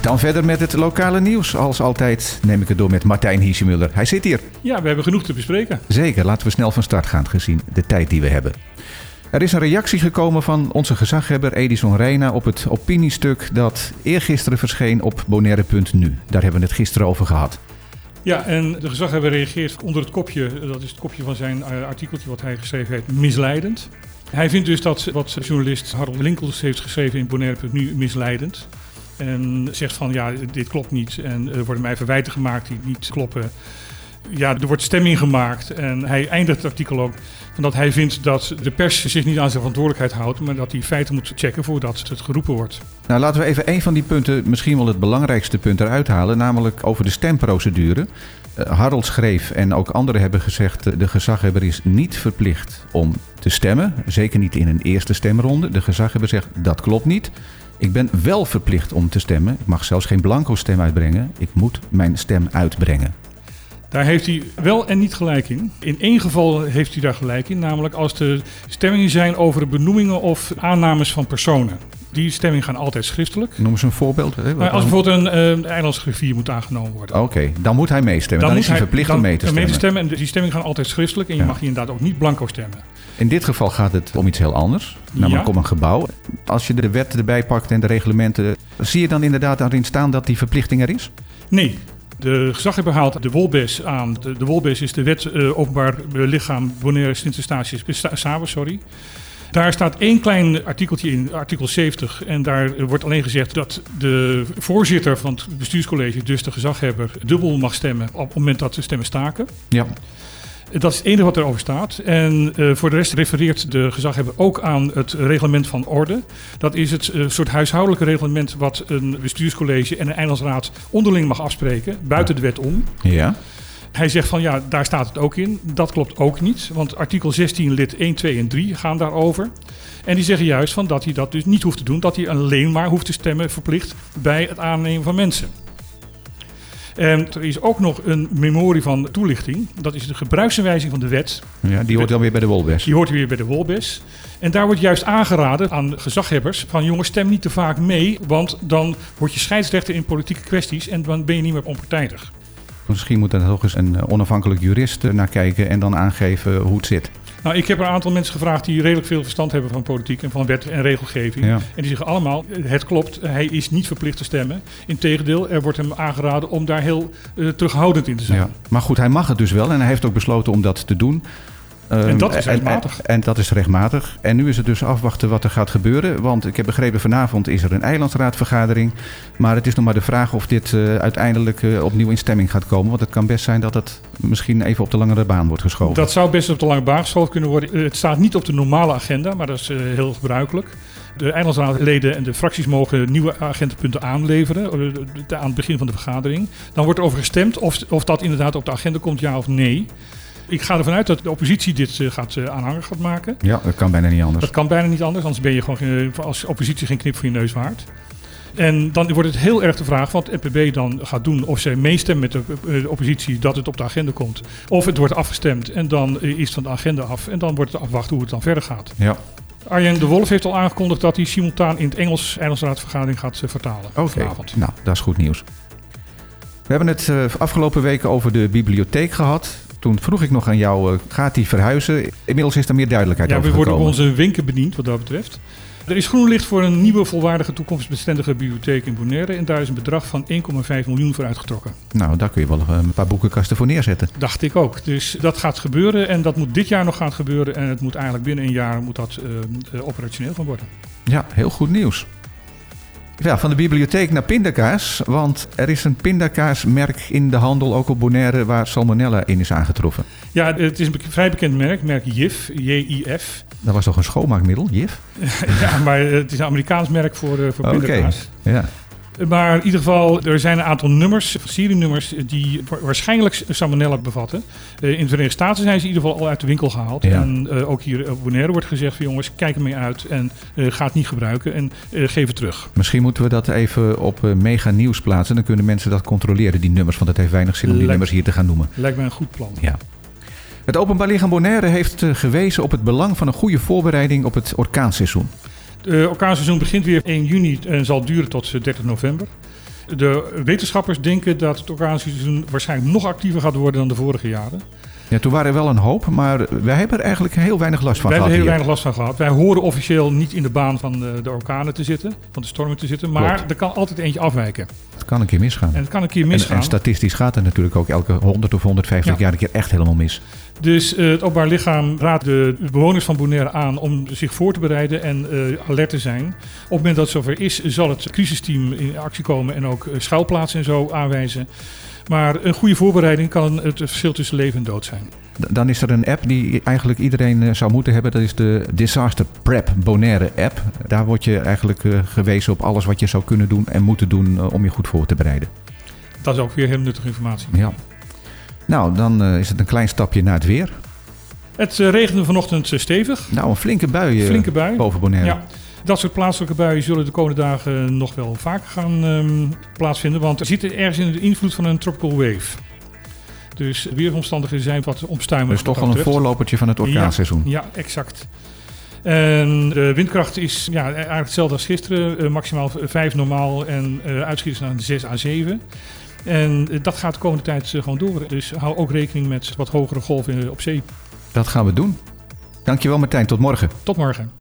Dan verder met het lokale nieuws. Als altijd neem ik het door met Martijn Hiesemuller. Hij zit hier. Ja, we hebben genoeg te bespreken. Zeker, laten we snel van start gaan gezien de tijd die we hebben. Er is een reactie gekomen van onze gezaghebber Edison Reina op het opiniestuk dat eergisteren verscheen op bonaire.nu. Daar hebben we het gisteren over gehad. Ja, en de gezaghebber reageert onder het kopje, dat is het kopje van zijn uh, artikeltje wat hij geschreven heeft, misleidend. Hij vindt dus dat wat journalist Harold Linkels heeft geschreven in Bonaire.nu misleidend. En zegt van ja, dit klopt niet. En er worden mij verwijten gemaakt die niet kloppen. Ja, er wordt stemming gemaakt. En hij eindigt het artikel ook van dat hij vindt dat de pers zich niet aan zijn verantwoordelijkheid houdt, maar dat hij feiten moet checken voordat het geroepen wordt. Nou, laten we even een van die punten, misschien wel het belangrijkste punt eruit halen, namelijk over de stemprocedure. Uh, Harold schreef en ook anderen hebben gezegd: uh, de gezaghebber is niet verplicht om te stemmen. Zeker niet in een eerste stemronde. De gezaghebber zegt dat klopt niet. Ik ben wel verplicht om te stemmen. Ik mag zelfs geen blanco stem uitbrengen. Ik moet mijn stem uitbrengen. Daar heeft hij wel en niet gelijk in. In één geval heeft hij daar gelijk in, namelijk als de stemmingen zijn over benoemingen of aannames van personen. Die stemmingen gaan altijd schriftelijk. Noem eens een voorbeeld. Hè? Maar als bijvoorbeeld een uh, eilandsgriffier moet aangenomen worden. Oké, okay, dan moet hij meestemmen. Dan, dan is hij verplicht om mee te stemmen. Mee te stemmen. En die stemmingen gaan altijd schriftelijk en je mag hier inderdaad ook niet blanco stemmen. In dit geval gaat het om iets heel anders, namelijk ja. om een gebouw. Als je de wet erbij pakt en de reglementen, zie je dan inderdaad daarin staan dat die verplichting er is? Nee, de gezaghebber haalt de Wolbes aan. De, de Wolbes is de wet uh, openbaar lichaam Bonaire Sint-Eustatius sorry. Daar staat één klein artikeltje in, artikel 70. En daar wordt alleen gezegd dat de voorzitter van het bestuurscollege, dus de gezaghebber, dubbel mag stemmen op het moment dat de stemmen staken. Ja. Dat is het enige wat erover staat. En uh, voor de rest refereert de gezaghebber ook aan het reglement van orde. Dat is het uh, soort huishoudelijke reglement wat een bestuurscollege en een eilandsraad onderling mag afspreken, buiten de wet om. Ja. Hij zegt van ja, daar staat het ook in. Dat klopt ook niet, want artikel 16 lid 1, 2 en 3 gaan daarover. En die zeggen juist van dat hij dat dus niet hoeft te doen, dat hij alleen maar hoeft te stemmen verplicht bij het aannemen van mensen. En er is ook nog een memorie van toelichting. Dat is de gebruiksaanwijzing van de wet. Ja, die hoort dan weer bij de Wolbes. Die hoort weer bij de Wolbes. En daar wordt juist aangeraden aan gezaghebbers van jongens, stem niet te vaak mee, want dan word je scheidsrechter in politieke kwesties en dan ben je niet meer onpartijdig. Misschien moet er nog eens een onafhankelijk jurist naar kijken en dan aangeven hoe het zit. Nou, ik heb een aantal mensen gevraagd die redelijk veel verstand hebben van politiek en van wet en regelgeving. Ja. En die zeggen allemaal, het klopt, hij is niet verplicht te stemmen. Integendeel, er wordt hem aangeraden om daar heel uh, terughoudend in te zijn. Ja. Maar goed, hij mag het dus wel en hij heeft ook besloten om dat te doen. Um, en dat is rechtmatig. En, en, en, dat is rechtmatig. En nu is het dus afwachten wat er gaat gebeuren. Want ik heb begrepen, vanavond is er een eilandsraadvergadering. Maar het is nog maar de vraag of dit uh, uiteindelijk uh, opnieuw in stemming gaat komen. Want het kan best zijn dat het misschien even op de langere baan wordt geschoven. Dat zou best op de lange baan geschoven kunnen worden. Het staat niet op de normale agenda, maar dat is uh, heel gebruikelijk. De eilandsraadleden en de fracties mogen nieuwe agendapunten aanleveren aan het begin van de vergadering. Dan wordt er over gestemd of, of dat inderdaad op de agenda komt, ja of nee. Ik ga ervan uit dat de oppositie dit uh, gaat uh, aanhangig gaat maken. Ja, dat kan bijna niet anders. Dat kan bijna niet anders, anders ben je gewoon geen, als oppositie geen knip voor je neus waard. En dan wordt het heel erg de vraag wat het NPB dan gaat doen. Of zij meestemmen met de, de oppositie dat het op de agenda komt. Of het wordt afgestemd en dan is het van de agenda af. En dan wordt het afwachten hoe het dan verder gaat. Ja. Arjen de Wolf heeft al aangekondigd dat hij simultaan in het Engels Eilandsraadvergadering gaat vertalen. Oké, okay. nou dat is goed nieuws. We hebben het afgelopen weken over de bibliotheek gehad. Toen vroeg ik nog aan jou, uh, gaat die verhuizen? Inmiddels is er meer duidelijkheid ja, over we worden op onze winken bediend wat dat betreft. Er is groen licht voor een nieuwe volwaardige toekomstbestendige bibliotheek in Bonaire. En daar is een bedrag van 1,5 miljoen voor uitgetrokken. Nou, daar kun je wel een paar boekenkasten voor neerzetten. Dacht ik ook. Dus dat gaat gebeuren en dat moet dit jaar nog gaan gebeuren. En het moet eigenlijk binnen een jaar moet dat uh, operationeel gaan worden. Ja, heel goed nieuws. Ja, van de bibliotheek naar pindakaas. Want er is een pindakaasmerk in de handel, ook op Bonaire, waar salmonella in is aangetroffen. Ja, het is een vrij bekend merk, merk JIF, J-I-F. Dat was toch een schoonmaakmiddel, JIF? ja, maar het is een Amerikaans merk voor, uh, voor pindakaas. Okay. Ja. Maar in ieder geval, er zijn een aantal nummers, serienummers, die waarschijnlijk salmonella bevatten. Uh, in de Verenigde Staten zijn ze in ieder geval al uit de winkel gehaald. Ja. En uh, ook hier op Bonaire wordt gezegd van jongens, kijk ermee uit en uh, ga het niet gebruiken en geef het terug. Misschien moeten we dat even op mega nieuws plaatsen. Dan kunnen mensen dat controleren, die nummers. Want het heeft weinig zin om die Lijkt- nummers hier te gaan noemen. Lijkt mij een goed plan. Ja. Het Openbaar Lichaam Bonaire heeft eh, gewezen op het belang van een goede voorbereiding op het orkaanseizoen. Het orkaanseizoen begint weer 1 juni en zal duren tot 30 november. De wetenschappers denken dat het orkaanseizoen waarschijnlijk nog actiever gaat worden dan de vorige jaren. Ja, toen waren er wel een hoop, maar wij hebben er eigenlijk heel weinig last van Wij gehad hebben heel hier. weinig last van gehad. Wij horen officieel niet in de baan van de, de orkanen te zitten, van de stormen te zitten. Maar Klopt. er kan altijd eentje afwijken. Het kan een keer misgaan. En het kan een keer En, misgaan. en statistisch gaat het natuurlijk ook elke 100 of 150 Ja. jaar een keer echt helemaal mis. Dus eh, het Openbaar Lichaam raadt de bewoners van Bonaire aan om zich voor te bereiden en eh, alert te zijn. Op het moment dat het zover is, zal het crisisteam in actie komen en ook eh, schuilplaatsen en zo aanwijzen. Maar een goede voorbereiding kan het verschil tussen leven en dood zijn. Dan is er een app die eigenlijk iedereen zou moeten hebben. Dat is de Disaster Prep Bonaire app. Daar word je eigenlijk gewezen op alles wat je zou kunnen doen en moeten doen om je goed voor te bereiden. Dat is ook weer heel nuttige informatie. Ja. Nou, dan eh, is het een klein stapje naar het weer. Het eh, regende vanochtend eh, stevig. Nou, een flinke bui Flinke bui. boven Bonaire. Ja, dat soort plaatselijke buien zullen de komende dagen nog wel vaker gaan ehm, plaatsvinden. Want er zit ergens in de invloed van een tropical wave. Dus de weersomstandigheden zijn wat Dat omstuimelig. is toch dat een betreft. voorlopertje van het orkaanseizoen. Ja, exact. En de windkracht is ja, eigenlijk hetzelfde als gisteren. Maximaal 5 normaal en eh uitschieters naar 6 à 7. En eh, dat gaat de komende tijd eh, gewoon door. Dus hou ook rekening met wat hogere golven eh, op zee. Dat gaan we doen. Dankjewel Martijn, tot morgen. Tot morgen.